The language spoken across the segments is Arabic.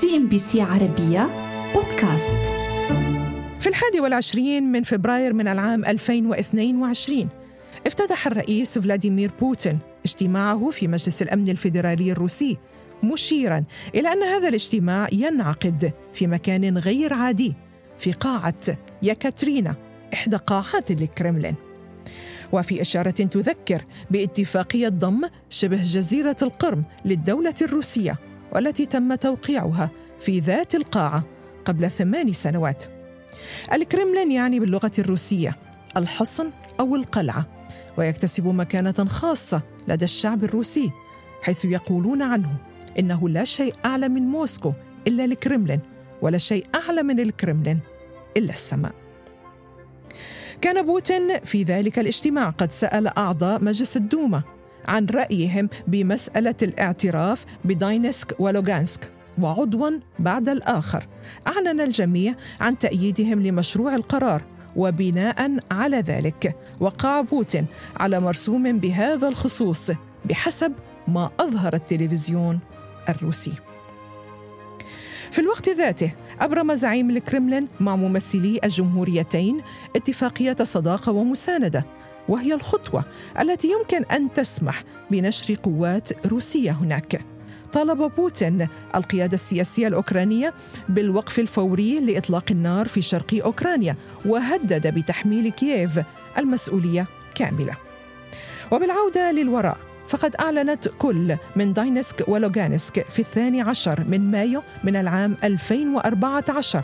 سي إم بي سي عربية بودكاست. في الحادي والعشرين من فبراير من العام 2022 افتتح الرئيس فلاديمير بوتين اجتماعه في مجلس الأمن الفيدرالي الروسي مشيرا إلى أن هذا الاجتماع ينعقد في مكان غير عادي في قاعة يكاترينا إحدى قاعات الكرملين وفي إشارة تذكر باتفاقية ضم شبه جزيرة القرم للدولة الروسية. والتي تم توقيعها في ذات القاعة قبل ثمان سنوات. الكرملين يعني باللغة الروسية الحصن أو القلعة، ويكتسب مكانة خاصة لدى الشعب الروسي، حيث يقولون عنه إنه لا شيء أعلى من موسكو إلا الكرملين، ولا شيء أعلى من الكرملين إلا السماء. كان بوتين في ذلك الاجتماع قد سأل أعضاء مجلس الدوما عن رأيهم بمسألة الاعتراف بداينسك ولوغانسك وعضوا بعد الآخر. أعلن الجميع عن تأييدهم لمشروع القرار وبناء على ذلك وقع بوتين على مرسوم بهذا الخصوص بحسب ما أظهر التلفزيون الروسي. في الوقت ذاته أبرم زعيم الكرملين مع ممثلي الجمهوريتين اتفاقية صداقة ومساندة وهي الخطوة التي يمكن أن تسمح بنشر قوات روسية هناك. طالب بوتين القيادة السياسية الأوكرانية بالوقف الفوري لإطلاق النار في شرق أوكرانيا وهدد بتحميل كييف المسؤولية كاملة. وبالعودة للوراء فقد أعلنت كل من دانيتسك ولوغانسك في الثاني عشر من مايو من العام 2014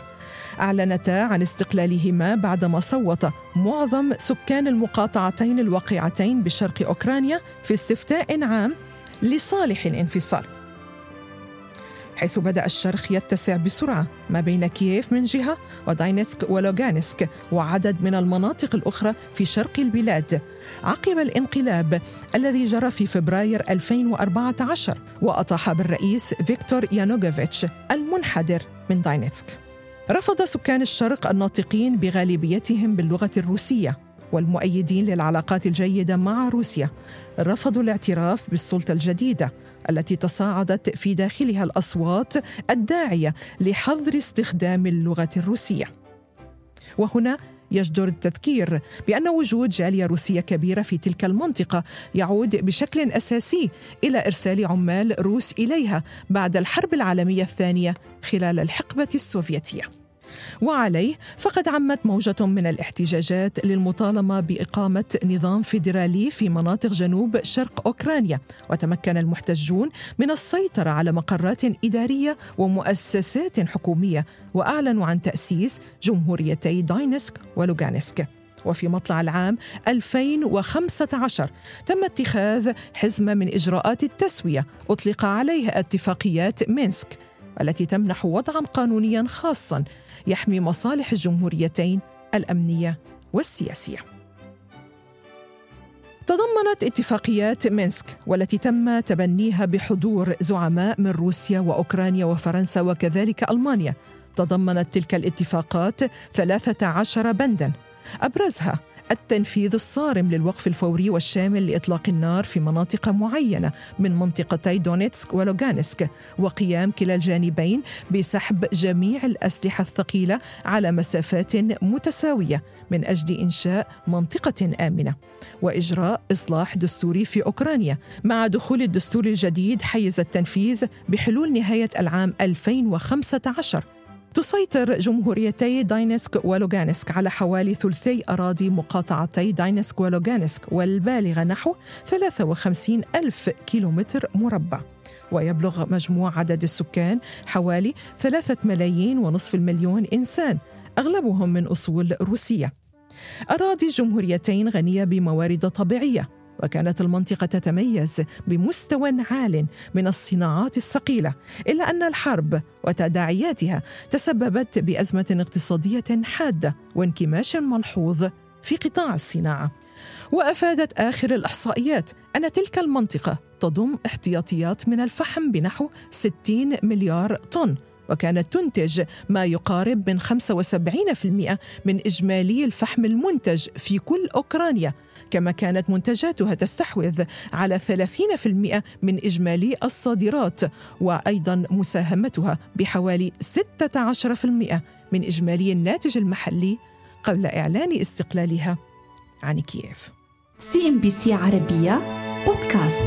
أعلنتا عن استقلالهما بعدما صوت معظم سكان المقاطعتين الواقعتين بشرق أوكرانيا في استفتاء عام لصالح الانفصال. حيث بدأ الشرخ يتسع بسرعة ما بين كييف من جهة ودانيتسك ولوغانسك وعدد من المناطق الأخرى في شرق البلاد. عقب الانقلاب الذي جرى في فبراير 2014 وأطاح بالرئيس فيكتور يانوكوفيتش المنحدر من داينسك رفض سكان الشرق الناطقين بغالبيتهم باللغة الروسية والمؤيدين للعلاقات الجيدة مع روسيا. رفضوا الاعتراف بالسلطة الجديدة التي تصاعدت في داخلها الأصوات الداعية لحظر استخدام اللغة الروسية. وهنا يجدر التذكير بأن وجود جالية روسية كبيرة في تلك المنطقة يعود بشكل أساسي إلى إرسال عمال روس إليها بعد الحرب العالمية الثانية خلال الحقبة السوفيتية. وعليه فقد عمت موجة من الاحتجاجات للمطالمة بإقامة نظام فيدرالي في مناطق جنوب شرق أوكرانيا وتمكن المحتجون من السيطرة على مقرات إدارية ومؤسسات حكومية وأعلنوا عن تأسيس جمهوريتي داينسك ولوغانسك. وفي مطلع العام 2015 تم اتخاذ حزمة من إجراءات التسوية أطلق عليها اتفاقيات مينسك التي تمنح وضعا قانونيا خاصا يحمي مصالح الجمهوريتين الأمنية والسياسية. تضمنت اتفاقيات مينسك والتي تم تبنيها بحضور زعماء من روسيا وأوكرانيا وفرنسا وكذلك ألمانيا تضمنت تلك الاتفاقات 13 بندا أبرزها التنفيذ الصارم للوقف الفوري والشامل لإطلاق النار في مناطق معينة من منطقتي دونيتسك ولوغانسك وقيام كلا الجانبين بسحب جميع الأسلحة الثقيلة على مسافات متساوية من أجل إنشاء منطقة آمنة. وإجراء إصلاح دستوري في أوكرانيا مع دخول الدستور الجديد حيز التنفيذ بحلول نهاية العام 2015 تسيطر جمهوريتي دونيتسك ولوغانسك على حوالي ثلثي أراضي مقاطعتي دونيتسك ولوغانسك والبالغة نحو 53 ألف كيلومتر مربع. ويبلغ مجموع عدد السكان حوالي ثلاثة ملايين ونصف المليون إنسان أغلبهم من أصول روسية. أراضي الجمهوريتين غنية بموارد طبيعية وكانت المنطقة تتميز بمستوى عال من الصناعات الثقيلة إلا أن الحرب وتداعياتها تسببت بأزمة اقتصادية حادة وانكماش ملحوظ في قطاع الصناعة. وأفادت آخر الإحصائيات أن تلك المنطقة تضم احتياطيات من الفحم بنحو 60 مليار طن وكانت تنتج ما يقارب من 75% من إجمالي الفحم المنتج في كل أوكرانيا كما كانت منتجاتها تستحوذ على 30% من إجمالي الصادرات وأيضا مساهمتها بحوالي 16% من إجمالي الناتج المحلي قبل إعلان استقلالها عن كييف. CNBC عربية بودكاست.